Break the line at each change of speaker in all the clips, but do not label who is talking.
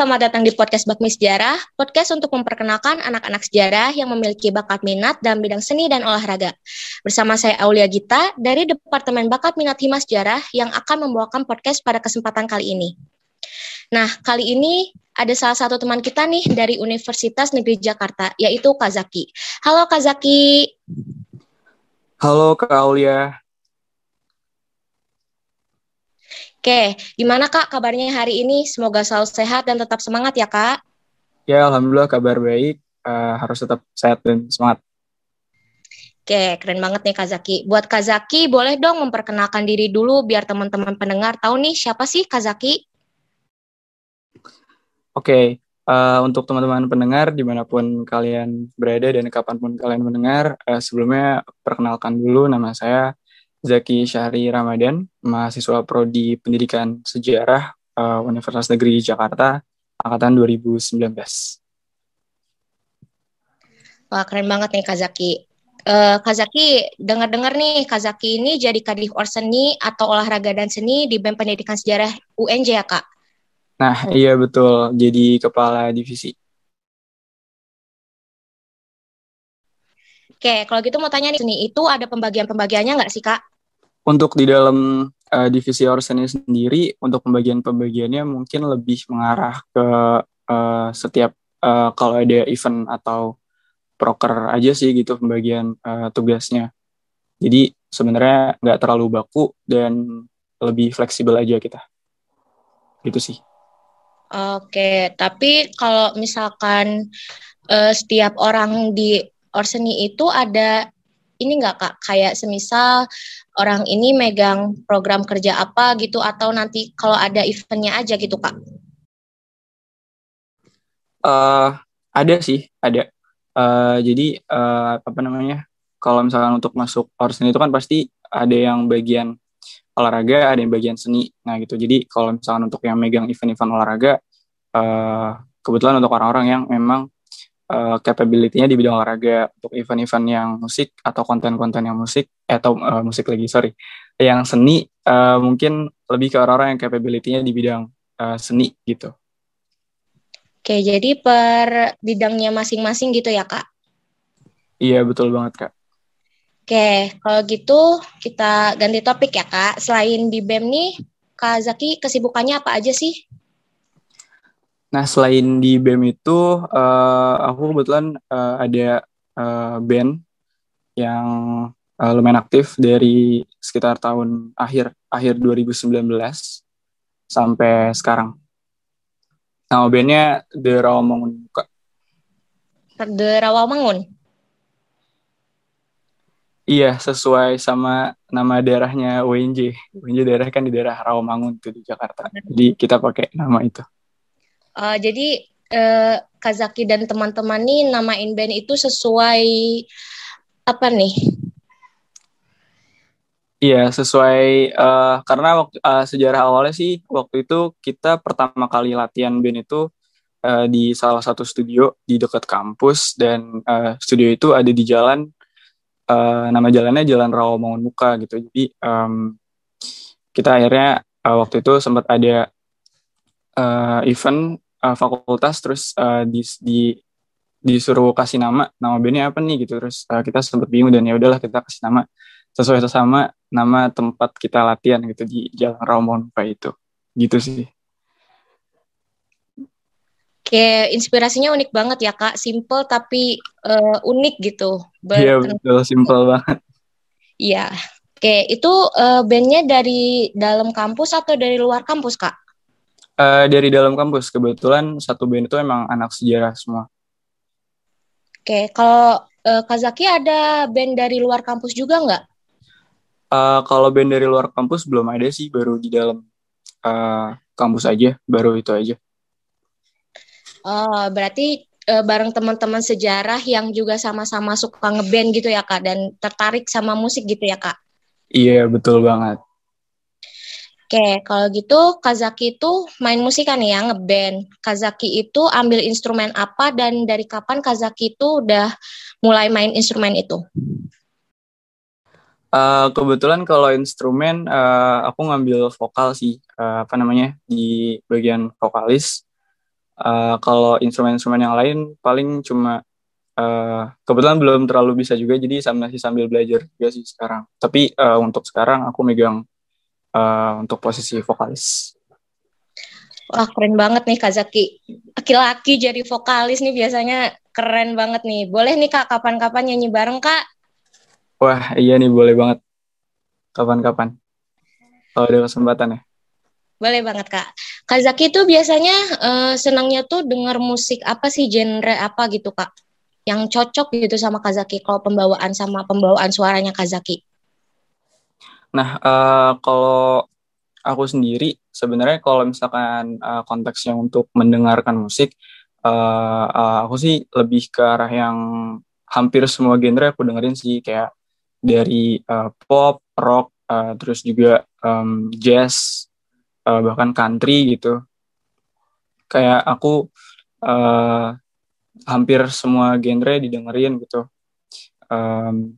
selamat datang di podcast Bakmi Sejarah, podcast untuk memperkenalkan anak-anak sejarah yang memiliki bakat minat dalam bidang seni dan olahraga. Bersama saya Aulia Gita dari Departemen Bakat Minat Hima Sejarah yang akan membawakan podcast pada kesempatan kali ini. Nah, kali ini ada salah satu teman kita nih dari Universitas Negeri Jakarta, yaitu Kazaki. Halo Kazaki.
Halo Kak Aulia.
Oke, gimana Kak kabarnya hari ini? Semoga selalu sehat dan tetap semangat ya Kak.
Ya, Alhamdulillah kabar baik. Uh, harus tetap sehat dan semangat.
Oke, keren banget nih Kazaki. Buat Kazaki, boleh dong memperkenalkan diri dulu biar teman-teman pendengar tahu nih siapa sih Kazaki?
Oke, uh, untuk teman-teman pendengar di mana pun kalian berada dan kapan pun kalian mendengar, uh, sebelumnya perkenalkan dulu nama saya Zaki Syahri Ramadan, mahasiswa Prodi Pendidikan Sejarah uh, Universitas Negeri Jakarta, angkatan 2019.
Wah, keren banget nih Kazaki. Uh, Kazaki, dengar-dengar nih Kazaki ini jadi Kadif Orseni atau olahraga dan seni di BEM Pendidikan Sejarah UNJ ya, Kak?
Nah, iya betul. Jadi kepala divisi.
Oke, kalau gitu mau tanya nih, seni itu ada pembagian-pembagiannya nggak sih, Kak?
Untuk di dalam uh, divisi Orsen sendiri, untuk pembagian-pembagiannya mungkin lebih mengarah ke uh, setiap uh, kalau ada event atau proker aja sih gitu pembagian uh, tugasnya. Jadi sebenarnya nggak terlalu baku dan lebih fleksibel aja kita. Gitu sih.
Oke, tapi kalau misalkan uh, setiap orang di Orseni itu ada ini nggak kak kayak semisal orang ini megang program kerja apa gitu atau nanti kalau ada eventnya aja gitu kak?
Uh, ada sih ada. Uh, jadi uh, apa namanya? Kalau misalkan untuk masuk orsen itu kan pasti ada yang bagian olahraga, ada yang bagian seni. Nah gitu. Jadi kalau misalkan untuk yang megang event-event olahraga, uh, kebetulan untuk orang-orang yang memang uh, capability-nya di bidang olahraga untuk event-event yang musik atau konten-konten yang musik eh, atau uh, musik lagi sorry yang seni uh, mungkin lebih ke orang-orang yang capability-nya di bidang uh, seni gitu.
Oke, jadi per bidangnya masing-masing gitu ya kak?
Iya betul banget kak.
Oke, kalau gitu kita ganti topik ya kak. Selain di BEM nih, Kak Zaki kesibukannya apa aja sih?
Nah, selain di BEM itu, uh, aku kebetulan uh, ada uh, band yang uh, lumayan aktif dari sekitar tahun akhir akhir 2019 sampai sekarang. Nama bandnya The Rawamangun Kak.
The Rawamangun?
Iya, sesuai sama nama daerahnya UNJ. UNJ daerah kan di daerah Rawamangun tuh di Jakarta. Jadi kita pakai nama itu.
Uh, jadi uh, Kazaki dan teman-teman nih namain band itu sesuai apa nih?
Iya sesuai uh, karena waktu, uh, sejarah awalnya sih waktu itu kita pertama kali latihan band itu uh, di salah satu studio di dekat kampus dan uh, studio itu ada di jalan uh, nama jalannya Jalan Rawamangun Muka gitu. Jadi um, kita akhirnya uh, waktu itu sempat ada uh, event uh, fakultas terus uh, di, di disuruh kasih nama nama bandnya apa nih gitu terus uh, kita sempat bingung dan ya udahlah kita kasih nama sesuai sama nama tempat kita latihan gitu di Jalan Ramon Pak itu gitu sih
Kayak inspirasinya unik banget ya kak, simple tapi uh, unik gitu.
Iya betul, simple banget.
Iya, oke itu uh, bandnya dari dalam kampus atau dari luar kampus kak?
Uh, dari dalam kampus kebetulan satu band itu emang anak sejarah semua.
Oke, kalau uh, Kazaki ada band dari luar kampus juga nggak?
Uh, kalau band dari luar kampus belum ada sih, baru di dalam uh, kampus aja, baru itu aja.
Oh, berarti uh, bareng teman-teman sejarah yang juga sama-sama suka ngeband gitu ya kak, dan tertarik sama musik gitu ya kak?
Iya betul banget.
Oke, kalau gitu Kazaki itu main musik kan ya, ngeband. Kazaki itu ambil instrumen apa dan dari kapan Kazaki itu udah mulai main instrumen itu?
Uh, kebetulan kalau instrumen uh, aku ngambil vokal sih, uh, apa namanya di bagian vokalis. uh, kalau instrumen-instrumen yang lain paling cuma uh, kebetulan belum terlalu bisa juga jadi masih sambil belajar juga sih sekarang tapi uh, untuk sekarang aku megang uh, untuk posisi vokalis
Wah keren banget nih Kak Zaki. Laki-laki jadi vokalis nih biasanya keren banget nih. Boleh nih Kak kapan-kapan nyanyi bareng Kak?
Wah iya nih boleh banget. Kapan-kapan. Kalau ada kesempatan ya.
Boleh banget Kak. Kak Zaki tuh biasanya uh, senangnya tuh denger musik apa sih genre apa gitu Kak? Yang cocok gitu sama Kak Zaki kalau pembawaan sama pembawaan suaranya Kak Zaki.
Nah, uh, kalau aku sendiri sebenarnya kalau misalkan uh, konteksnya untuk mendengarkan musik uh, uh, aku sih lebih ke arah yang hampir semua genre aku dengerin sih kayak dari uh, pop, rock, uh, terus juga um, jazz, uh, bahkan country gitu. Kayak aku uh, hampir semua genre didengerin gitu. Um,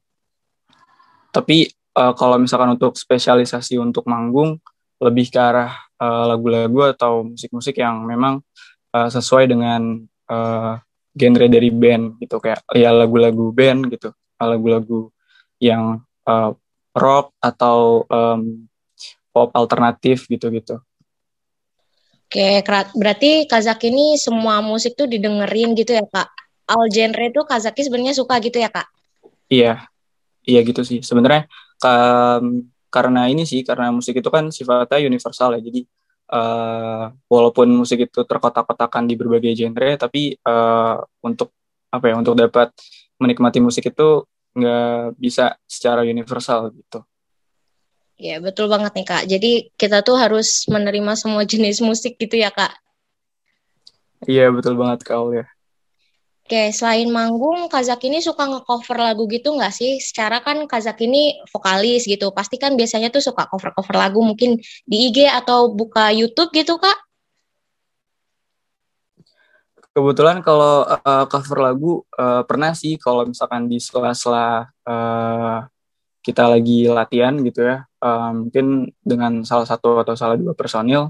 tapi uh, kalau misalkan untuk spesialisasi untuk manggung, lebih ke arah uh, lagu-lagu atau musik-musik yang memang uh, sesuai dengan uh, genre dari band gitu kayak ya lagu-lagu band gitu lagu-lagu yang uh, rock atau um, pop alternatif gitu-gitu.
Oke, berarti Kazaki ini semua musik tuh didengerin gitu ya kak? All genre tuh Kazaki sebenarnya suka gitu ya kak?
Iya, iya gitu sih. Sebenarnya um, karena ini sih karena musik itu kan sifatnya universal ya jadi uh, walaupun musik itu terkotak-kotakan di berbagai genre tapi uh, untuk apa ya untuk dapat menikmati musik itu nggak bisa secara universal gitu.
Ya betul banget nih kak. Jadi kita tuh harus menerima semua jenis musik gitu ya kak.
Iya betul banget kau ya.
Oke, selain manggung, Kazak ini suka nge-cover lagu gitu nggak sih? Secara kan Kazak ini vokalis gitu, pasti kan biasanya tuh suka cover-cover lagu mungkin di IG atau buka YouTube gitu, Kak?
Kebetulan kalau uh, cover lagu uh, pernah sih kalau misalkan di sela-sela uh, kita lagi latihan gitu ya, uh, mungkin dengan salah satu atau salah dua personil,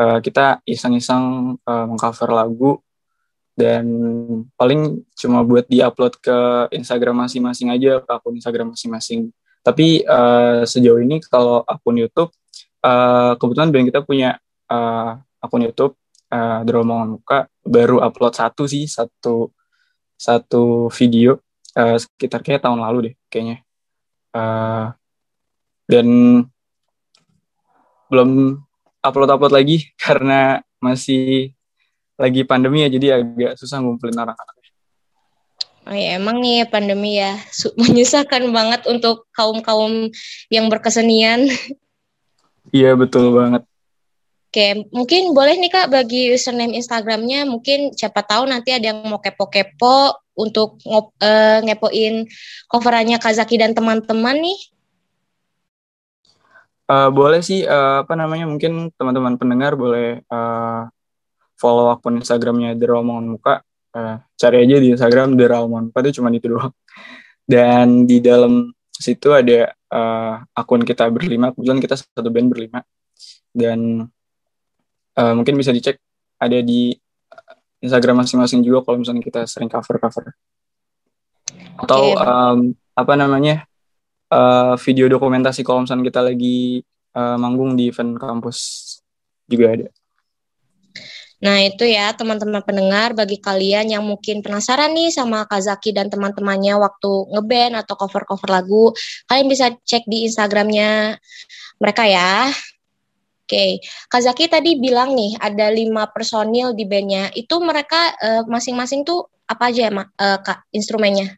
uh, kita iseng-iseng uh, mengcover lagu dan paling cuma buat diupload ke Instagram masing-masing aja ke akun Instagram masing-masing. Tapi uh, sejauh ini kalau akun YouTube uh, kebetulan band kita punya uh, akun YouTube uh, Dromongan Muka. Baru upload satu sih satu satu video uh, sekitar kayak tahun lalu deh kayaknya. Uh, dan belum upload upload lagi karena masih lagi pandemi ya jadi agak susah ngumpulin anak-anak.
Oh ya emang nih pandemi ya menyusahkan banget untuk kaum-kaum yang berkesenian.
Iya betul banget.
Oke, mungkin boleh nih Kak bagi username Instagramnya, mungkin siapa tahu nanti ada yang mau kepo-kepo untuk ngop, uh, ngepoin coverannya Kazaki dan teman-teman nih.
Uh, boleh sih, uh, apa namanya, mungkin teman-teman pendengar boleh uh, follow akun Instagramnya The Ramongan Muka uh, cari aja di Instagram The Ramongan Muka itu cuma itu doang. Dan di dalam situ ada uh, akun kita berlima kebetulan kita satu band berlima. Dan uh, mungkin bisa dicek ada di Instagram masing-masing juga kalau misalnya kita sering cover-cover. Atau um, apa namanya uh, video dokumentasi kalau misalnya kita lagi uh, manggung di event kampus juga ada.
Nah itu ya teman-teman pendengar bagi kalian yang mungkin penasaran nih sama Kazaki dan teman-temannya waktu ngeband atau cover-cover lagu, kalian bisa cek di Instagramnya mereka ya. Oke, Kazaki tadi bilang nih ada lima personil di bandnya. Itu mereka uh, masing-masing tuh apa aja ya, uh, kak instrumennya?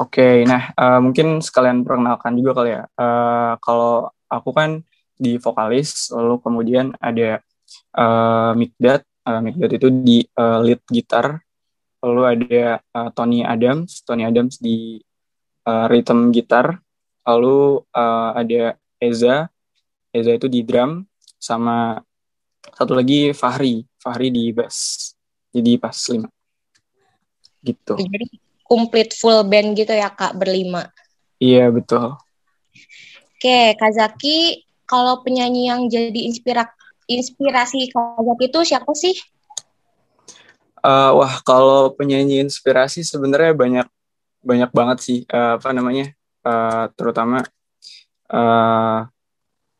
Oke, nah uh, mungkin sekalian perkenalkan juga kali ya. Uh, kalau aku kan di vokalis, lalu kemudian ada uh, Mikdat uh, Mikdat itu di uh, lead gitar. Lalu ada uh, Tony Adams. Tony Adams di uh, rhythm gitar. Lalu uh, ada Eza. Eza itu di drum sama satu lagi Fahri. Fahri di bass. Jadi pas lima. Gitu.
Jadi komplit full band gitu ya kak berlima.
Iya betul.
Oke Kazaki kalau penyanyi yang jadi inspirasi inspirasi Kak itu siapa sih?
Uh, wah, kalau penyanyi inspirasi sebenarnya banyak banyak banget sih. Uh, apa namanya? Uh, terutama uh,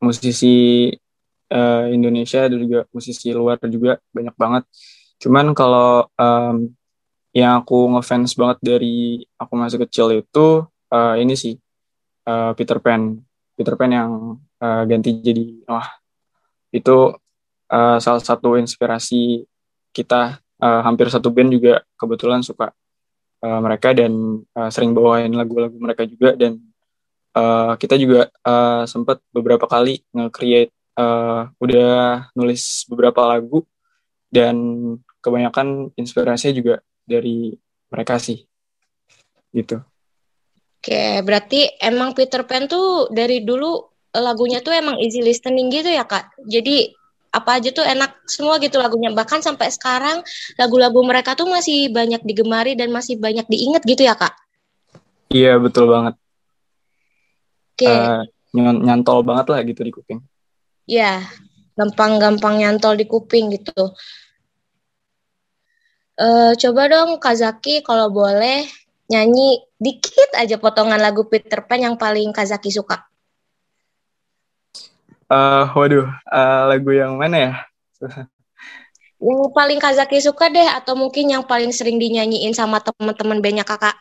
musisi uh, Indonesia dan juga musisi luar juga banyak banget. Cuman kalau um, yang aku ngefans banget dari aku masih kecil itu uh, ini sih uh, Peter Pan. Peter Pan yang uh, ganti jadi Noah. Itu uh, salah satu inspirasi kita uh, hampir satu band juga kebetulan suka uh, mereka dan uh, sering bawain lagu-lagu mereka juga dan uh, kita juga uh, sempat beberapa kali nge-create uh, udah nulis beberapa lagu dan kebanyakan inspirasinya juga dari mereka sih gitu.
Oke, berarti emang Peter Pan tuh dari dulu lagunya tuh emang easy listening gitu ya kak. Jadi apa aja tuh enak semua gitu lagunya. Bahkan sampai sekarang lagu-lagu mereka tuh masih banyak digemari dan masih banyak diingat gitu ya kak.
Iya betul banget. Oke. Okay. uh, eh, nyantol banget lah gitu di kuping.
Iya gampang-gampang nyantol di kuping gitu. Uh, coba dong Kazaki kalau boleh nyanyi dikit aja potongan lagu Peter Pan yang paling Kazaki suka
Uh, waduh, uh, lagu yang mana ya?
yang paling Kazaki suka deh, atau mungkin yang paling sering dinyanyiin sama teman-teman bandnya kakak?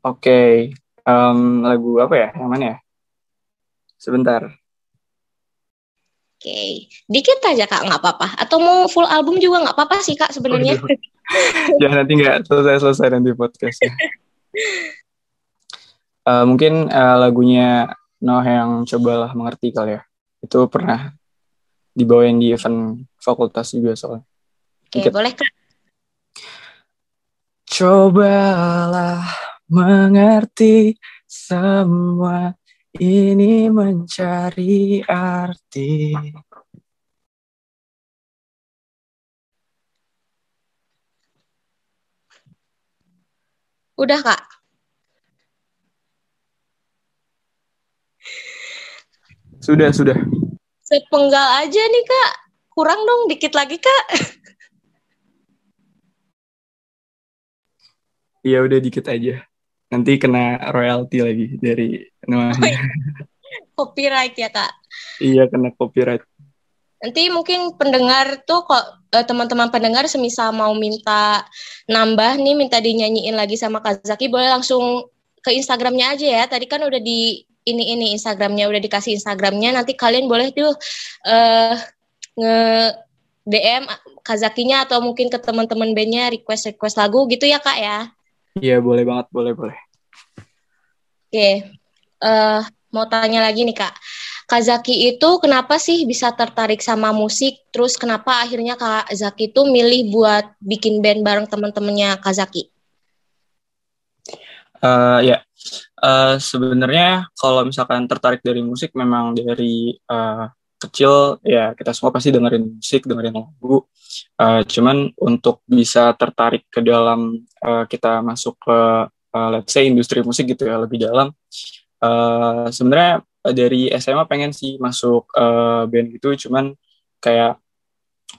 Oke, okay. um, lagu apa ya? Yang mana ya? Sebentar.
Oke, okay. dikit aja kak, nggak apa-apa. Atau mau full album juga nggak apa-apa sih kak sebenarnya.
Jangan nanti nggak selesai-selesai nanti podcastnya. uh, mungkin uh, lagunya Noah yang cobalah mengerti kali ya. Itu pernah dibawain di event fakultas juga soalnya.
Oke, boleh Kak.
Cobalah mengerti semua ini mencari arti.
Udah, Kak.
Sudah, sudah.
Sepenggal aja nih, Kak. Kurang dong, dikit lagi, Kak.
Iya, udah dikit aja. Nanti kena royalti lagi dari namanya. Oh, iya.
copyright ya, Kak?
Iya, kena copyright.
Nanti mungkin pendengar tuh kok eh, teman-teman pendengar semisal mau minta nambah nih, minta dinyanyiin lagi sama Kazaki, boleh langsung ke Instagramnya aja ya. Tadi kan udah di ini ini Instagramnya udah dikasih Instagramnya nanti kalian boleh tuh uh, nge DM Kazakinya atau mungkin ke teman-teman bandnya request request lagu gitu ya kak ya?
Iya boleh banget boleh boleh.
Oke okay. uh, eh, mau tanya lagi nih kak. Kazaki itu kenapa sih bisa tertarik sama musik? Terus kenapa akhirnya kak Zaki itu milih buat bikin band bareng teman-temannya Kazaki?
Uh, ya uh, sebenarnya kalau misalkan tertarik dari musik memang dari uh, kecil ya kita semua pasti dengerin musik dengerin lagu. Uh, cuman untuk bisa tertarik ke dalam uh, kita masuk ke uh, let's say industri musik gitu ya lebih dalam uh, sebenarnya dari SMA pengen sih masuk uh, band gitu. Cuman kayak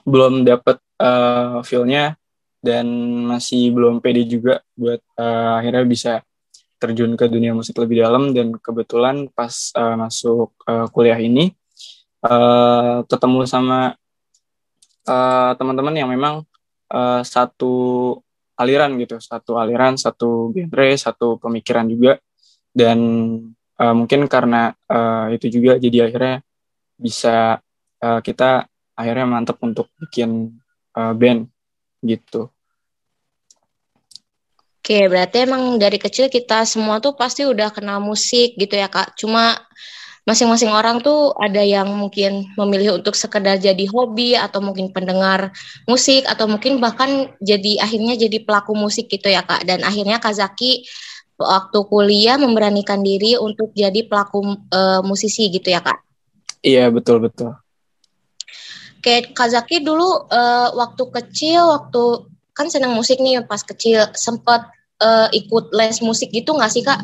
belum dapet uh, feelnya dan masih belum pede juga buat uh, akhirnya bisa terjun ke dunia musik lebih dalam dan kebetulan pas uh, masuk uh, kuliah ini uh, ketemu sama uh, teman-teman yang memang uh, satu aliran gitu, satu aliran, satu genre, satu pemikiran juga dan uh, mungkin karena uh, itu juga jadi akhirnya bisa uh, kita akhirnya mantep untuk bikin uh, band gitu.
Oke, berarti emang dari kecil kita semua tuh pasti udah kenal musik gitu ya kak. Cuma masing-masing orang tuh ada yang mungkin memilih untuk sekedar jadi hobi atau mungkin pendengar musik atau mungkin bahkan jadi akhirnya jadi pelaku musik gitu ya kak. Dan akhirnya Kazaki waktu kuliah memberanikan diri untuk jadi pelaku uh, musisi gitu ya kak.
Iya betul betul.
Oke, Kazaki dulu uh, waktu kecil waktu kan senang musik nih pas kecil sempat uh, ikut les musik gitu nggak sih kak?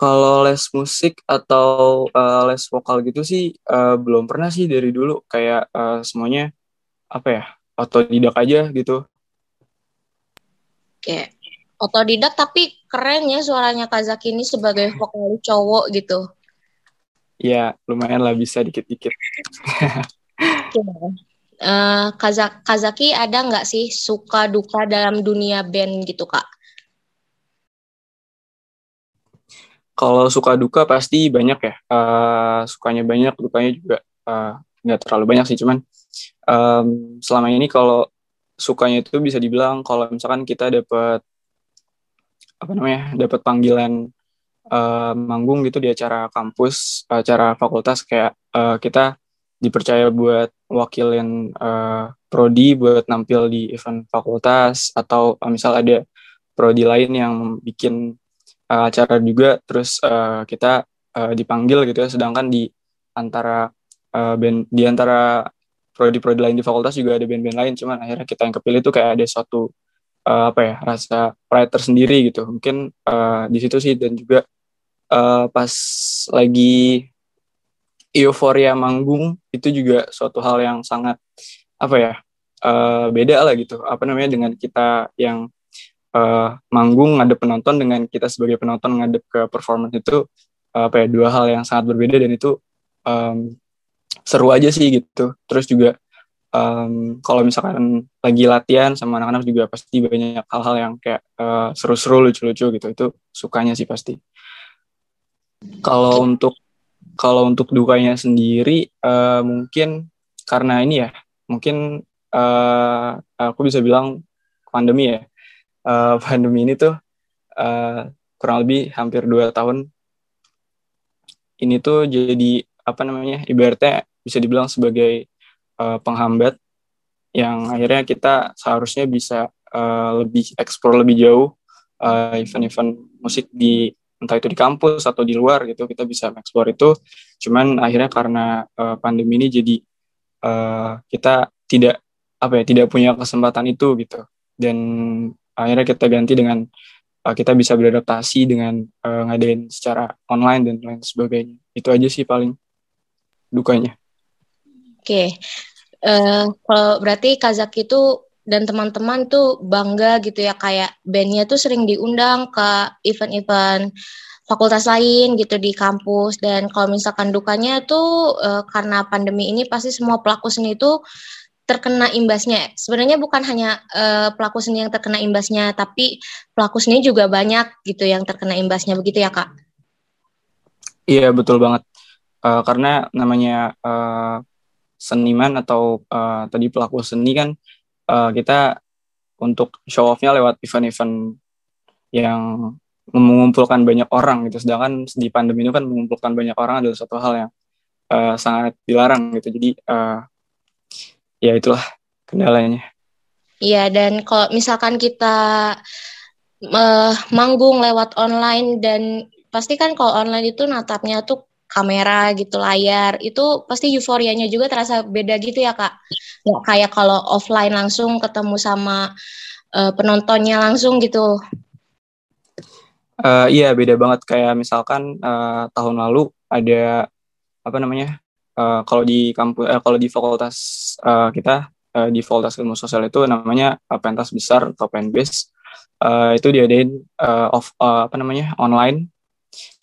Kalau les musik atau uh, les vokal gitu sih uh, belum pernah sih dari dulu kayak uh, semuanya apa ya otodidak aja gitu.
Oke, otodidak tapi keren ya suaranya Kazaki ini sebagai vokalis cowok gitu.
Ya lumayan lah bisa dikit-dikit.
Uh, Kazaki ada nggak sih suka duka dalam dunia band gitu kak?
Kalau suka duka pasti banyak ya. Uh, sukanya banyak, dukanya juga uh, nggak terlalu banyak sih. Cuman um, selama ini kalau sukanya itu bisa dibilang kalau misalkan kita dapat apa namanya, dapat panggilan uh, manggung gitu di acara kampus, acara fakultas kayak uh, kita dipercaya buat wakilin uh, prodi buat nampil di event fakultas atau uh, misal ada prodi lain yang bikin uh, acara juga terus uh, kita uh, dipanggil gitu ya. Sedangkan di antara uh, band di antara prodi-prodi lain di fakultas juga ada band-band lain. Cuman akhirnya kita yang kepilih itu kayak ada suatu uh, apa ya rasa pride tersendiri gitu. Mungkin uh, di situ sih. Dan juga uh, pas lagi euforia manggung itu juga suatu hal yang sangat apa ya uh, beda lah gitu. Apa namanya dengan kita yang uh, manggung ngadep penonton dengan kita sebagai penonton ngadep ke performance itu uh, apa ya dua hal yang sangat berbeda dan itu um, seru aja sih gitu. Terus juga um, kalau misalkan lagi latihan sama anak-anak juga pasti banyak hal-hal yang kayak uh, seru-seru lucu-lucu gitu. Itu sukanya sih pasti. Kalau untuk kalau untuk dukanya sendiri uh, mungkin karena ini ya mungkin uh, aku bisa bilang pandemi ya. Uh, pandemi ini tuh uh, kurang lebih hampir dua tahun ini tuh jadi apa namanya ibaratnya bisa dibilang sebagai uh, penghambat yang akhirnya kita seharusnya bisa uh, lebih eksplor lebih jauh event-event uh, musik di entah itu di kampus atau di luar gitu kita bisa eksplor itu. Cuman akhirnya karena uh, pandemi ini jadi uh, kita tidak apa ya tidak punya kesempatan itu gitu. Dan akhirnya kita ganti dengan uh, kita bisa beradaptasi dengan uh, ngadain secara online dan lain sebagainya. Itu aja sih paling dukanya.
Oke. Okay. uh, kalau berarti Kazak itu dan teman-teman tuh bangga gitu ya kayak bandnya tuh sering diundang ke event-event fakultas lain gitu di kampus dan kalau misalkan dukanya tuh uh, karena pandemi ini pasti semua pelaku seni itu terkena imbasnya. Sebenarnya bukan hanya uh, pelaku seni yang terkena imbasnya, tapi pelaku seni juga banyak gitu yang terkena imbasnya begitu ya kak?
Iya betul banget. Uh, karena namanya uh, seniman atau uh, tadi pelaku seni kan uh, kita untuk show off-nya lewat event-event yang mengumpulkan banyak orang gitu. Sedangkan di pandemi ini kan mengumpulkan banyak orang adalah satu hal yang uh, sangat dilarang gitu. Jadi uh, ya itulah kendalanya.
Iya dan kalau misalkan kita uh, manggung lewat online dan pasti kan kalau online itu natapnya tuh kamera gitu layar itu pasti euforianya juga terasa beda gitu ya kak. Nggak kayak kalau offline langsung ketemu sama uh, penontonnya langsung gitu.
Uh, iya beda banget. Kayak misalkan uh, tahun lalu ada apa namanya uh, kalau di kampus uh, kalau di fakultas uh, kita uh, di fakultas ilmu sosial itu namanya uh, pentas besar atau penbase uh, itu diadain uh, off uh, apa namanya online.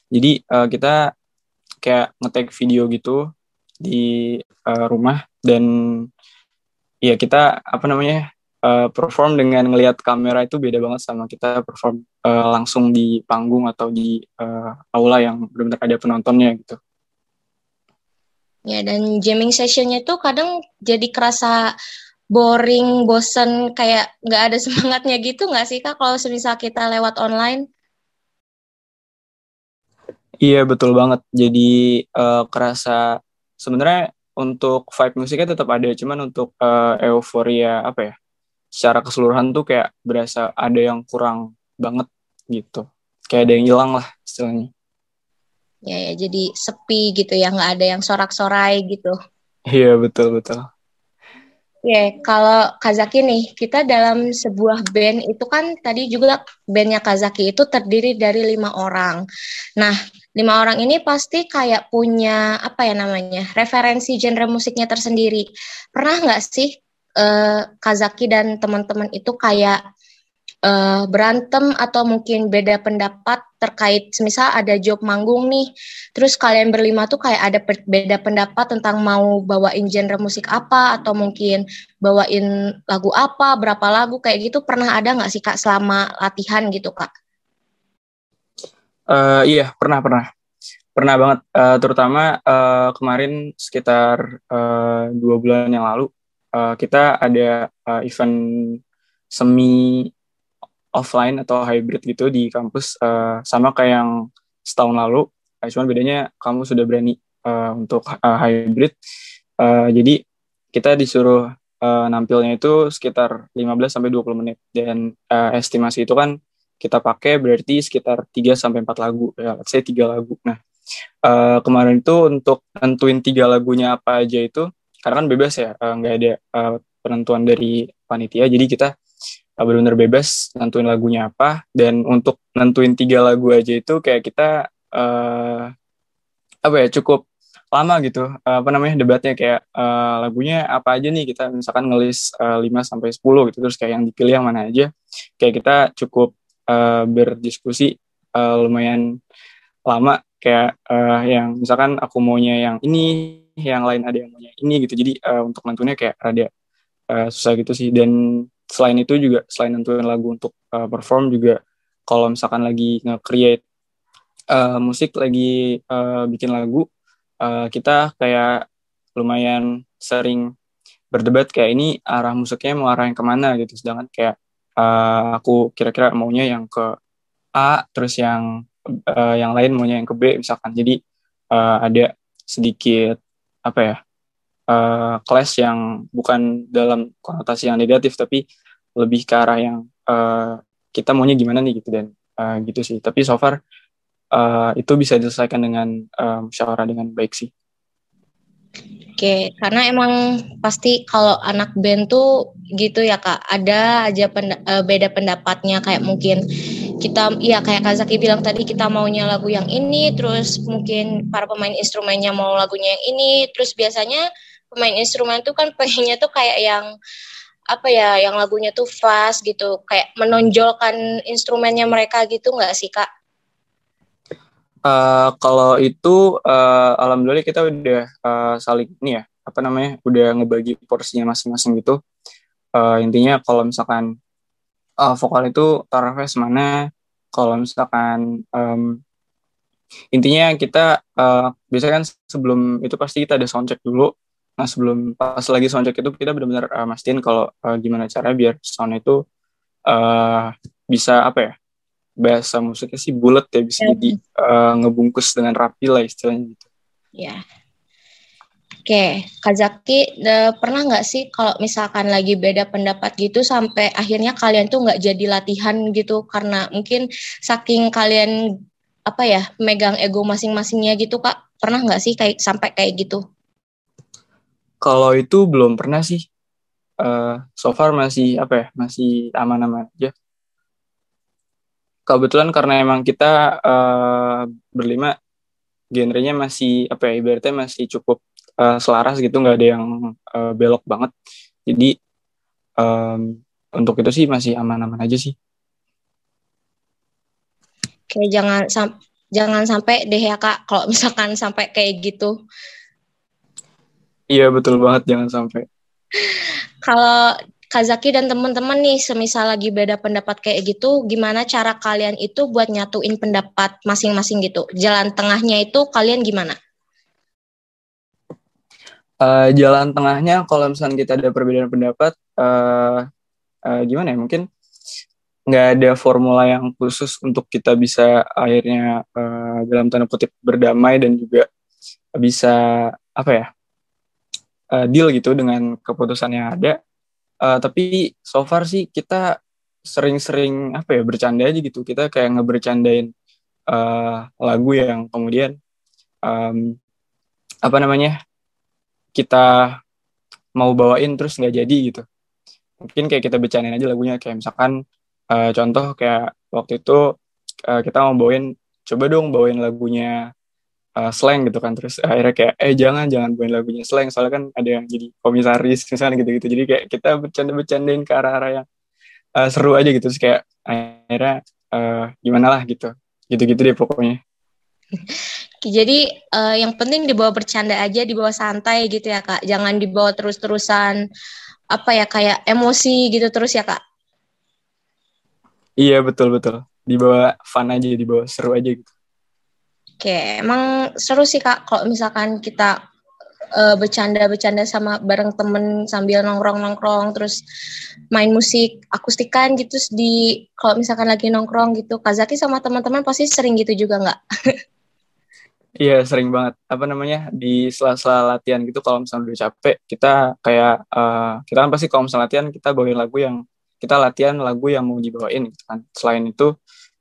Jadi uh, kita kayak ngetek video gitu di uh, rumah dan ya kita apa namanya uh, perform dengan ngelihat kamera itu beda banget sama kita perform uh, langsung di panggung atau di uh, aula yang benar-benar ada penontonnya gitu.
Ya, dan jamming sessionnya tuh kadang jadi kerasa boring, bosen, kayak nggak ada semangatnya gitu nggak sih Kak kalau semisal kita lewat online?
Iya, betul banget. Jadi uh, kerasa sebenarnya untuk vibe musiknya tetap ada, cuman untuk uh, euforia apa ya? Secara keseluruhan tuh kayak berasa ada yang kurang banget gitu. Kayak ada yang hilang lah istilahnya
ya ya jadi sepi gitu ya nggak ada yang sorak-sorai gitu
iya betul betul
Oke, kalau Kazaki nih, kita dalam sebuah band itu kan tadi juga bandnya Kazaki itu terdiri dari lima orang. Nah, lima orang ini pasti kayak punya apa ya namanya referensi genre musiknya tersendiri. Pernah nggak sih uh, Kazaki dan teman-teman itu kayak uh, berantem atau mungkin beda pendapat terkait semisal ada job manggung nih terus kalian berlima tuh kayak ada beda pendapat tentang mau bawain genre musik apa atau mungkin bawain lagu apa berapa lagu kayak gitu pernah ada nggak sih kak selama latihan gitu kak
uh, iya pernah pernah. Pernah banget. Uh, terutama uh, kemarin sekitar uh, dua bulan yang lalu uh, kita ada uh, event semi offline atau hybrid gitu di kampus uh, sama kayak yang setahun lalu. Uh, cuman bedanya kamu sudah berani uh, untuk uh, hybrid. Uh, jadi kita disuruh uh, nampilnya itu sekitar 15 sampai 20 menit. Dan uh, estimasi itu kan kita pakai berarti sekitar 3 sampai 4 lagu. Ya saya 3 lagu. Nah uh, kemarin itu untuk nentuin tiga lagunya apa aja itu karena kan bebas ya nggak uh, ada uh, penentuan dari panitia. Jadi kita benar-benar bebas nentuin lagunya apa. Dan untuk nentuin tiga lagu aja itu kayak kita uh, apa ya cukup lama gitu uh, apa namanya debatnya. Kayak uh, lagunya apa aja nih? Kita misalkan ngelis uh, 5 sampai 10 gitu. Terus kayak yang dipilih yang mana aja. Kayak kita cukup uh, berdiskusi uh, lumayan lama. Kayak uh, yang misalkan aku maunya yang ini yang lain ada yang maunya ini gitu. Jadi uh, untuk nentunya kayak ada uh, susah gitu sih. Dan selain itu juga selain nentuin lagu untuk uh, perform juga kalau misalkan lagi nge-create uh, musik lagi uh, bikin lagu uh, kita kayak lumayan sering berdebat kayak ini arah musiknya mau arah yang ke mana gitu. Sedangkan kayak uh, aku kira-kira maunya yang ke A terus yang uh, yang lain maunya yang ke B misalkan. Jadi uh, ada sedikit apa ya uh, clash yang bukan dalam konotasi yang negatif tapi lebih ke arah yang uh, kita maunya gimana nih gitu dan uh, gitu sih. Tapi so far uh, itu bisa diselesaikan dengan uh, musyawarah dengan baik sih
Oke, karena emang pasti kalau anak band tuh gitu ya kak, ada aja penda beda pendapatnya. Kayak mungkin kita, ya kayak Kak Zaki bilang tadi kita maunya lagu yang ini, terus mungkin para pemain instrumennya mau lagunya yang ini, terus biasanya pemain instrumen tuh kan pengennya tuh kayak yang apa ya yang lagunya tuh fast gitu. Kayak menonjolkan instrumennya mereka gitu nggak sih kak?
Uh, kalau itu uh, alhamdulillah kita udah uh, saling ini ya apa namanya udah ngebagi porsinya masing-masing gitu. Uh, intinya kalau misalkan uh, vokal itu taruhnya semana kalau misalkan um, intinya kita uh, biasanya kan sebelum itu pasti kita ada soundcheck dulu. Nah sebelum pas lagi soundcheck itu kita benar-benar uh, mastiin kalau uh, gimana caranya biar sound itu uh, bisa apa ya bahasa musiknya sih bulat ya bisa yeah. jadi uh, ngebungkus dengan rapi lah istilahnya gitu.
Ya. Yeah. Oke, okay. Kak Zaki, pernah nggak sih kalau misalkan lagi beda pendapat gitu sampai akhirnya kalian tuh nggak jadi latihan gitu karena mungkin saking kalian apa ya megang ego masing-masingnya gitu kak pernah nggak sih kayak sampai kayak gitu?
Kalau itu belum pernah sih. Uh, so far masih apa ya? Masih aman-aman aja. Kebetulan karena emang kita uh, berlima genrenya masih apa ya? Ibaratnya masih cukup uh, selaras gitu, nggak ada yang uh, belok banget. Jadi um, untuk itu sih masih aman-aman aja sih.
Oke, jangan sam jangan sampai deh ya kak, kalau misalkan sampai kayak gitu
Iya betul banget jangan sampai.
Kalau Kazaki dan teman-teman nih semisal lagi beda pendapat kayak gitu, gimana cara kalian itu buat nyatuin pendapat masing-masing gitu? Jalan tengahnya itu kalian gimana?
Uh, jalan tengahnya kalau misalnya kita ada perbedaan pendapat, uh, uh, gimana ya? Mungkin nggak ada formula yang khusus untuk kita bisa akhirnya uh, dalam tanda kutip berdamai dan juga bisa apa ya uh, deal gitu dengan keputusan yang ada. Uh, tapi so far sih kita sering-sering apa ya bercanda aja gitu. Kita kayak ngebercandain uh, lagu yang kemudian um, apa namanya kita mau bawain terus nggak jadi gitu mungkin kayak kita bercandain aja lagunya kayak misalkan uh, contoh kayak waktu itu uh, kita mau bawain coba dong bawain lagunya uh, slang gitu kan terus akhirnya kayak eh jangan jangan bawain lagunya slang soalnya kan ada yang jadi komisaris misalnya gitu gitu jadi kayak kita bercanda bercandain ke arah arah yang uh, seru aja gitu terus kayak akhirnya uh, gimana lah gitu gitu gitu deh pokoknya
Jadi uh, yang penting dibawa bercanda aja, dibawa santai gitu ya kak. Jangan dibawa terus-terusan apa ya kayak emosi gitu terus ya kak.
Iya betul betul. Dibawa fun aja, dibawa seru aja gitu.
Oke, emang seru sih kak kalau misalkan kita uh, bercanda-bercanda sama bareng temen sambil nongkrong-nongkrong terus main musik akustikan gitu di kalau misalkan lagi nongkrong gitu Kazaki sama teman-teman pasti sering gitu juga nggak?
Iya sering banget apa namanya di sela-sela latihan gitu kalau misalnya udah capek kita kayak uh, kita kan pasti kalau misalnya latihan kita bawain lagu yang kita latihan lagu yang mau dibawain gitu kan selain itu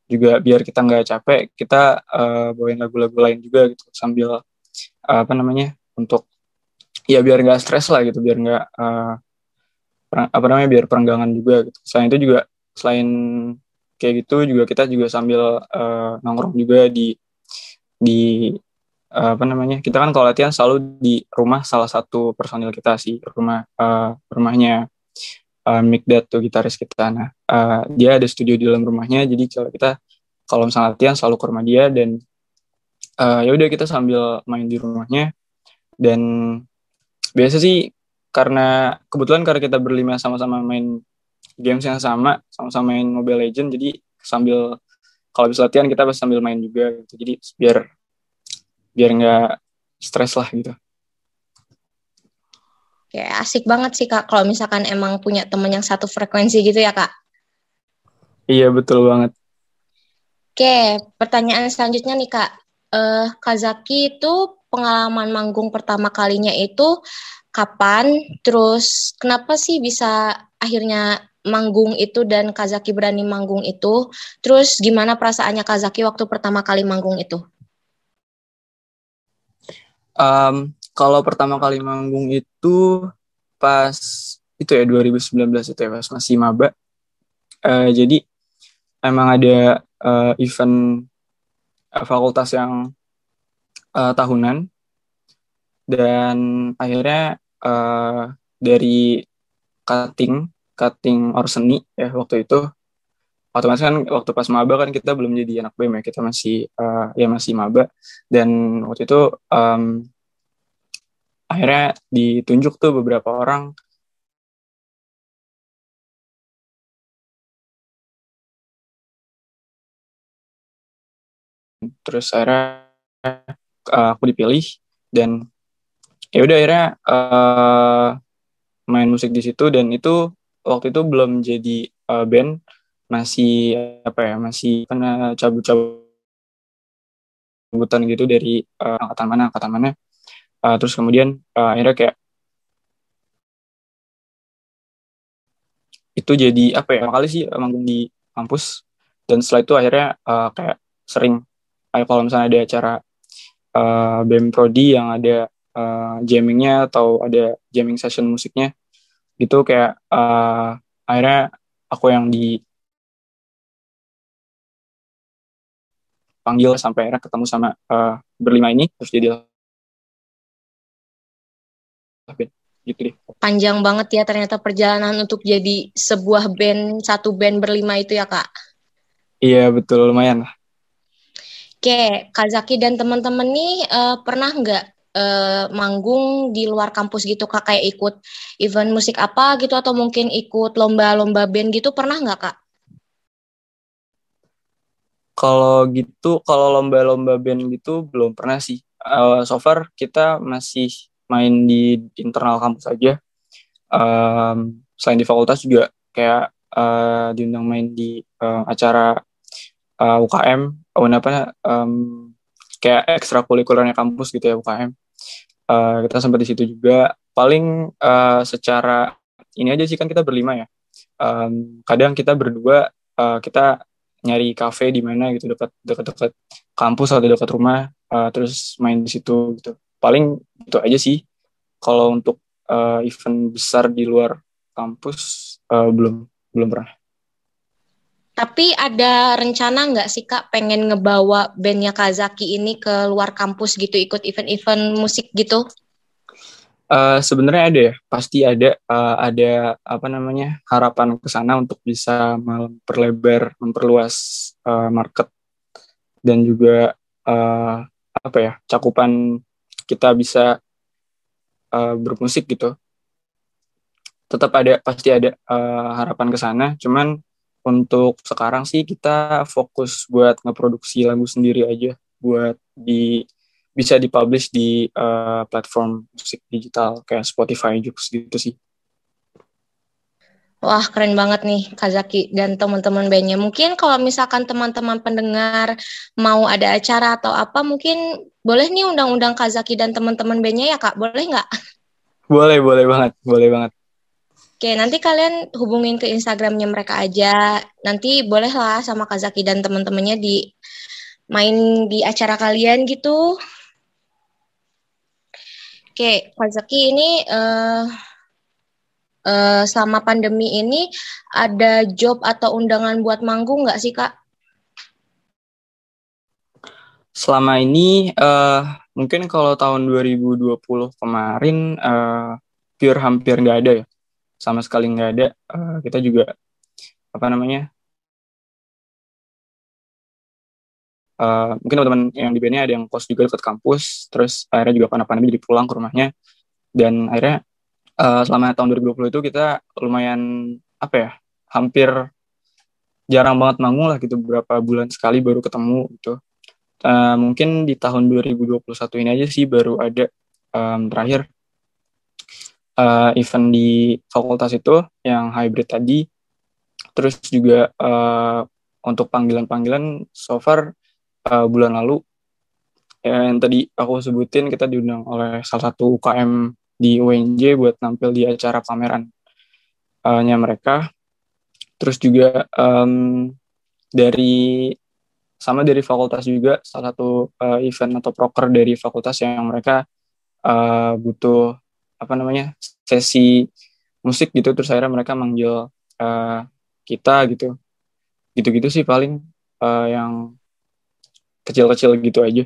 juga biar kita nggak capek kita uh, bawain lagu-lagu lain juga gitu sambil uh, apa namanya untuk ya biar nggak stres lah gitu biar nggak uh, apa namanya biar perenggangan juga gitu. Selain itu juga selain kayak gitu juga kita juga sambil uh, nongkrong juga di di uh, apa namanya kita kan kalau latihan selalu di rumah salah satu personil kita sih rumah uh, rumahnya uh, Mikdat tuh gitaris kita. Nah uh, dia ada studio di dalam rumahnya jadi kalau kita kalau misalnya latihan selalu ke rumah dia dan uh, ya udah kita sambil main di rumahnya. Dan biasa sih karena kebetulan karena kita berlima sama-sama main games yang sama sama-sama main Mobile Legend jadi sambil kalau bisa latihan kita sambil main juga gitu. Jadi biar biar nggak stres lah gitu
ya asik banget sih kak kalau misalkan emang punya temen yang satu frekuensi gitu ya kak.
Iya betul banget.
Oke pertanyaan selanjutnya nih kak. Uh, Kazaki itu pengalaman manggung pertama kalinya itu kapan? Terus kenapa sih bisa akhirnya manggung itu dan Kazaki berani manggung itu? Terus gimana perasaannya Kazaki waktu pertama kali manggung itu?
Um, kalau pertama kali manggung itu pas itu ya 2019 itu ya pas masih maba. Uh, jadi emang ada uh, event uh, fakultas yang uh, tahunan dan akhirnya uh, dari cutting cutting or seni ya waktu itu otomatis kan waktu pas maba kan kita belum jadi anak BEM ya kita masih uh, ya masih maba dan waktu itu um, akhirnya ditunjuk tuh beberapa orang. Terus akhirnya uh, aku dipilih dan ya udah akhirnya uh, main musik di situ dan itu waktu itu belum jadi uh, band. Masih apa ya masih kena cabut-cabutan gitu dari uh, angkatan mana angkatan mana uh, terus kemudian uh, akhirnya kayak itu jadi apa ya kali sih manggung di kampus. Dan setelah itu akhirnya uh, kayak sering kayak kalau misalnya ada acara uh, BEM Prodi yang ada uh, jammingnya atau ada jamming session musiknya gitu kayak uh, akhirnya aku yang di panggil sampai akhirnya ketemu sama uh, berlima ini terus jadi gitu deh.
Panjang banget ya ternyata perjalanan untuk jadi sebuah band satu band berlima itu ya kak.
Iya betul lumayan lah.
Oke, Kazaki dan teman-teman nih uh, pernah nggak uh, manggung di luar kampus gitu kak kayak ikut event musik apa gitu atau mungkin ikut lomba-lomba band gitu pernah nggak kak?
Kalau gitu, kalau lomba-lomba band gitu belum pernah sih. Uh, so far kita masih main di internal kampus aja. Um, selain di fakultas juga kayak uh, diundang main di uh, acara uh, UKM, oh, apa um, kayak ekstrakurikulernya kampus gitu ya UKM. Uh, kita sempat di situ juga. Paling uh, secara ini aja sih kan kita berlima ya. Um, kadang kita berdua uh, kita nyari kafe di mana gitu dekat dekat-dekat kampus atau dekat rumah uh, terus main di situ gitu paling itu aja sih kalau untuk uh, event besar di luar kampus uh, belum belum pernah.
Tapi ada rencana nggak sih kak pengen ngebawa bandnya Kazaki ini ke luar kampus gitu ikut event-event musik gitu?
Uh, Sebenarnya ada ya, pasti ada uh, ada apa namanya harapan ke sana untuk bisa memperlebar, memperluas uh, market dan juga uh, apa ya cakupan kita bisa uh, bermusik gitu. Tetap ada pasti ada uh, harapan ke sana, cuman untuk sekarang sih kita fokus buat ngeproduksi lagu sendiri aja buat di bisa dipublish di uh, platform musik digital kayak Spotify juga gitu sih.
Wah keren banget nih Kazaki dan teman-teman bandnya. Mungkin kalau misalkan teman-teman pendengar mau ada acara atau apa, mungkin boleh nih undang-undang Kazaki dan teman-teman bandnya ya kak, boleh nggak?
Boleh, boleh banget, boleh banget.
Oke, nanti kalian hubungin ke Instagramnya mereka aja. Nanti bolehlah sama Kazaki dan teman-temannya di main di acara kalian gitu. Oke, Kazaki ini uh, uh, selama pandemi ini ada job atau undangan buat manggung nggak sih kak?
Selama ini uh, mungkin kalau tahun 2020 kemarin uh, pure hampir nggak ada ya. Sama sekali nggak ada. Uh, kita juga apa namanya uh, mungkin teman-teman yang di bandnya ada yang kos juga dekat kampus terus akhirnya juga karena pandemi jadi pulang ke rumahnya. Dan akhirnya uh, selama tahun 2020 itu kita lumayan apa ya hampir jarang banget manggung lah gitu beberapa bulan sekali baru ketemu gitu. Uh, mungkin di tahun 2021 ini aja sih baru ada um, terakhir uh, event di fakultas itu yang hybrid tadi. Terus juga uh, untuk panggilan-panggilan so far uh, bulan lalu yang tadi aku sebutin kita diundang oleh salah satu UKM di UNJ buat nampil di acara pameran uh, nya mereka. Terus juga um, dari sama dari fakultas juga salah satu uh, event atau proker dari fakultas yang mereka uh, butuh apa namanya sesi musik gitu. Terus akhirnya mereka manggil uh, kita gitu. Gitu-gitu sih paling uh, yang kecil-kecil gitu aja.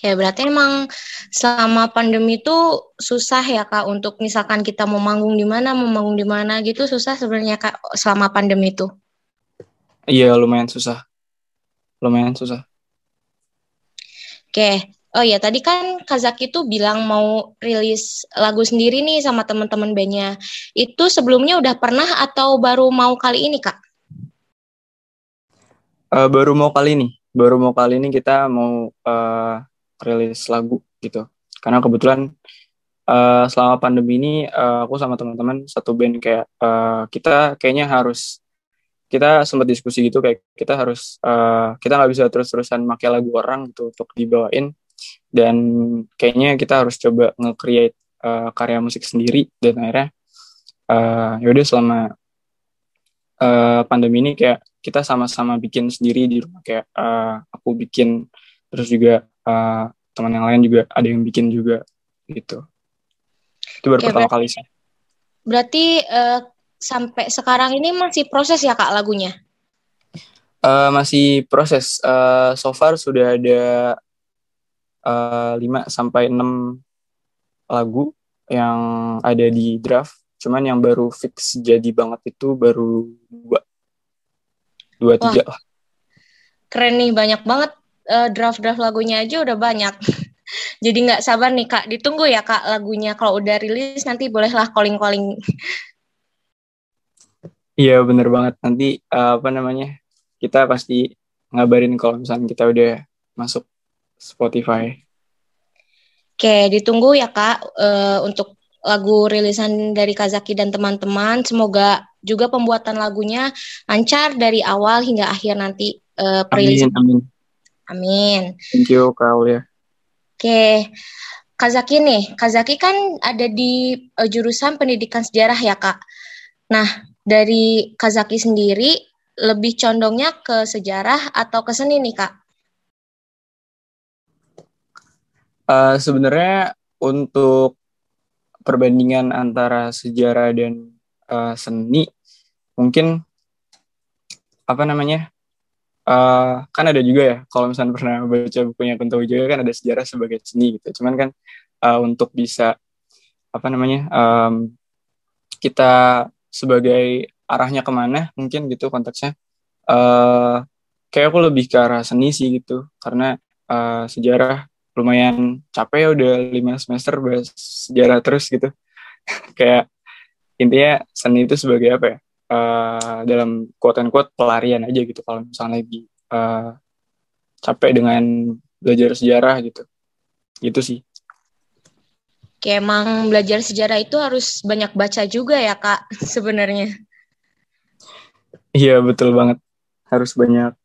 Ya berarti emang selama pandemi itu susah ya kak untuk misalkan kita mau manggung di mana, mau manggung di mana gitu susah sebenarnya kak selama pandemi itu.
Iya lumayan susah, lumayan susah.
Oke, Oh ya, tadi kan Kazaki tuh bilang mau rilis lagu sendiri nih sama teman-teman bandnya. Itu sebelumnya udah pernah atau baru mau kali ini, Kak?
Uh, baru mau kali ini. Baru mau kali ini kita mau uh, rilis lagu gitu. Karena kebetulan uh, selama pandemi ini uh, aku sama teman-teman satu band kayak uh, kita kayaknya harus kita sempat diskusi gitu kayak kita harus uh, kita nggak bisa terus-terusan pakai lagu orang gitu untuk dibawain. Dan kayaknya kita harus coba nge-create uh, karya musik sendiri. Dan akhirnya uh, yaudah selama uh, pandemi ini kayak kita sama-sama bikin sendiri di rumah. Kayak uh, aku bikin terus juga uh, teman yang lain juga ada yang bikin juga gitu. Itu baru pertama kali sih.
berarti uh, sampai sekarang ini masih proses ya kak lagunya?
Uh, masih proses. Uh, so far sudah ada uh, eh, 5 sampai 6 lagu yang ada di draft. Cuman yang baru fix jadi banget itu baru dua, dua Wah, tiga lah.
Keren nih, banyak banget uh, draft-draft lagunya aja udah banyak. jadi nggak sabar nih kak, ditunggu ya kak lagunya. Kalau udah rilis nanti bolehlah calling-calling.
Iya bener banget. Nanti uh, apa namanya kita pasti ngabarin kalau misalnya kita udah masuk Spotify.
Oke, ditunggu ya Kak uh, untuk lagu rilisan dari Kazaki dan teman-teman. Semoga juga pembuatan lagunya lancar dari awal hingga akhir nanti uh, perilisan.
Amin, amin.
Amin.
Thank you Kak Aulia.
Oke. Kazaki nih, Kazaki kan ada di uh, jurusan pendidikan sejarah ya Kak. Nah, dari Kazaki sendiri lebih condongnya ke sejarah atau ke seni nih Kak?
Uh, sebenarnya untuk perbandingan antara sejarah dan uh, seni mungkin apa namanya uh, kan ada juga ya kalau misalnya pernah baca bukunya Kunto juga kan ada sejarah sebagai seni gitu. Cuman kan uh, untuk bisa apa namanya um, kita sebagai arahnya ke mana mungkin gitu konteksnya uh, kayak aku lebih ke arah seni sih gitu. Karena uh, sejarah lumayan capek ya udah lima semester bahas sejarah terus gitu. Kayak intinya seni itu sebagai apa ya uh, dalam quote and quote pelarian aja gitu kalau misalnya lagi uh, capek dengan belajar sejarah gitu gitu sih
Kayak emang belajar sejarah itu harus banyak baca juga ya kak sebenarnya.
Iya betul banget harus banyak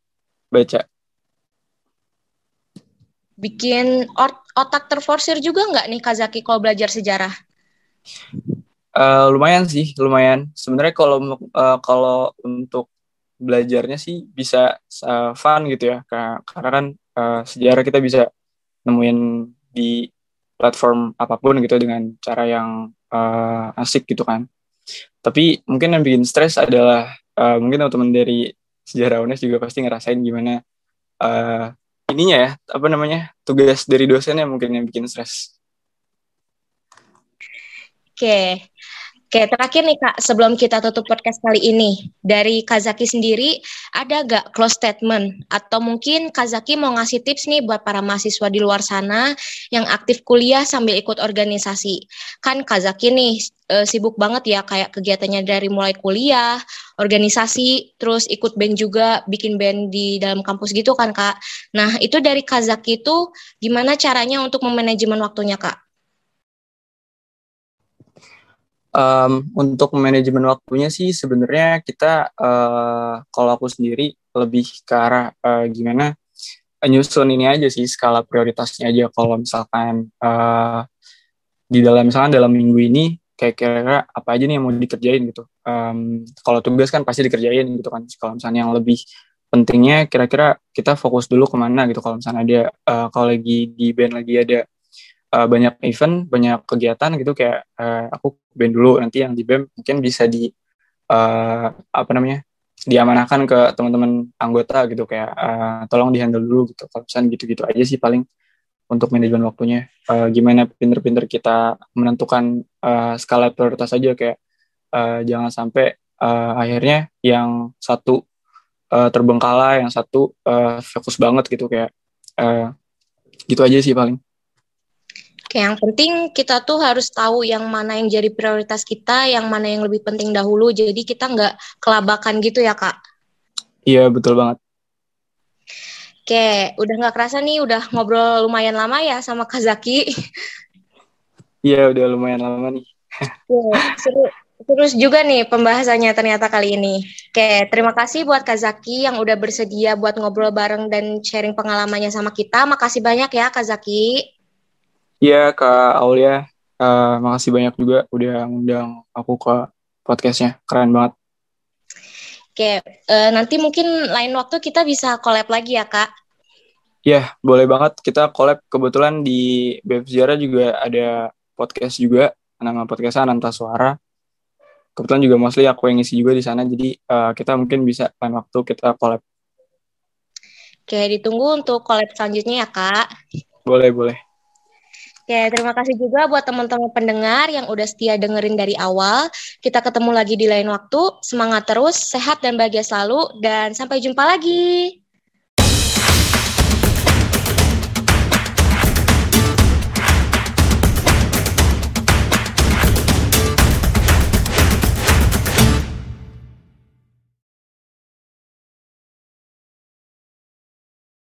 baca.
Bikin otak terforsir juga nggak nih Kazaki kalau belajar sejarah?
Uh, lumayan sih, lumayan. Sebenarnya kalau uh, kalau untuk belajarnya sih bisa uh, fun gitu ya, karena kan uh, sejarah kita bisa nemuin di platform apa pun gitu dengan cara yang uh, asik gitu kan. Tapi mungkin yang bikin stres adalah uh, mungkin teman-teman dari sejarah UNES juga pasti ngerasain gimana uh, ininya ya apa namanya tugas dari dosennya mungkin yang bikin stres.
Oke, Oke, terakhir nih Kak, sebelum kita tutup podcast kali ini, dari Kazaki sendiri, ada gak close statement? Atau mungkin Kazaki mau ngasih tips nih buat para mahasiswa di luar sana yang aktif kuliah sambil ikut organisasi. Kan Kazaki nih e, sibuk banget ya, kayak kegiatannya dari mulai kuliah, organisasi, terus ikut band juga, bikin band di dalam kampus gitu kan Kak. Nah, itu dari Kazaki itu gimana caranya untuk memanajemen waktunya Kak?
Um, untuk manajemen waktunya sih sebenarnya kita uh, kalau aku sendiri lebih ke arah uh, gimana nyusun ini aja sih skala prioritasnya aja. Kalau misalkan uh, di dalam misalkan dalam minggu ini kayak kira-kira apa aja nih yang mau dikerjain gitu. Um, kalau tugas kan pasti dikerjain gitu kan. Kalau misalnya yang lebih pentingnya kira-kira kita fokus dulu ke mana gitu. Kalau misalnya ada uh, kalau lagi di band lagi ada uh, banyak event, banyak kegiatan gitu kayak uh, aku band dulu nanti yang di BEM mungkin bisa di uh, apa namanya diamanahkan ke teman-teman anggota gitu kayak uh, tolong dihandle dulu gitu kalau gitu-gitu aja sih paling untuk manajemen waktunya. Uh, gimana pinter-pinter kita menentukan uh, skala prioritas aja kayak uh, jangan sampai uh, akhirnya yang satu uh, terbengkalai yang satu uh, fokus banget gitu kayak uh, gitu aja sih paling
yang penting kita tuh harus tahu yang mana yang jadi prioritas kita, yang mana yang lebih penting dahulu. Jadi kita nggak kelabakan gitu ya kak?
Iya betul banget.
Oke, udah nggak kerasa nih, udah ngobrol lumayan lama ya sama Kazaki.
Iya, udah lumayan lama nih.
Oke, seru, terus juga nih pembahasannya ternyata kali ini. Oke, terima kasih buat Kazaki yang udah bersedia buat ngobrol bareng dan sharing pengalamannya sama kita. Makasih banyak ya Kazaki.
Iya Kak Aulia, uh, makasih banyak juga udah ngundang aku ke podcastnya, keren banget.
Oke, uh, nanti mungkin lain waktu kita bisa collab lagi ya Kak.
Iya, boleh banget. Kita collab kebetulan di Beb Sejarah juga ada podcast juga, nama podcastnya Ananta Suara. Kebetulan juga mostly aku yang ngisi juga di sana, jadi uh, kita mungkin bisa lain waktu kita collab.
Oke, ditunggu untuk collab selanjutnya ya Kak.
Boleh, boleh.
Oke, terima kasih juga buat teman-teman pendengar yang udah setia dengerin dari awal. Kita ketemu lagi di lain waktu. Semangat terus, sehat dan bahagia selalu, dan sampai jumpa lagi.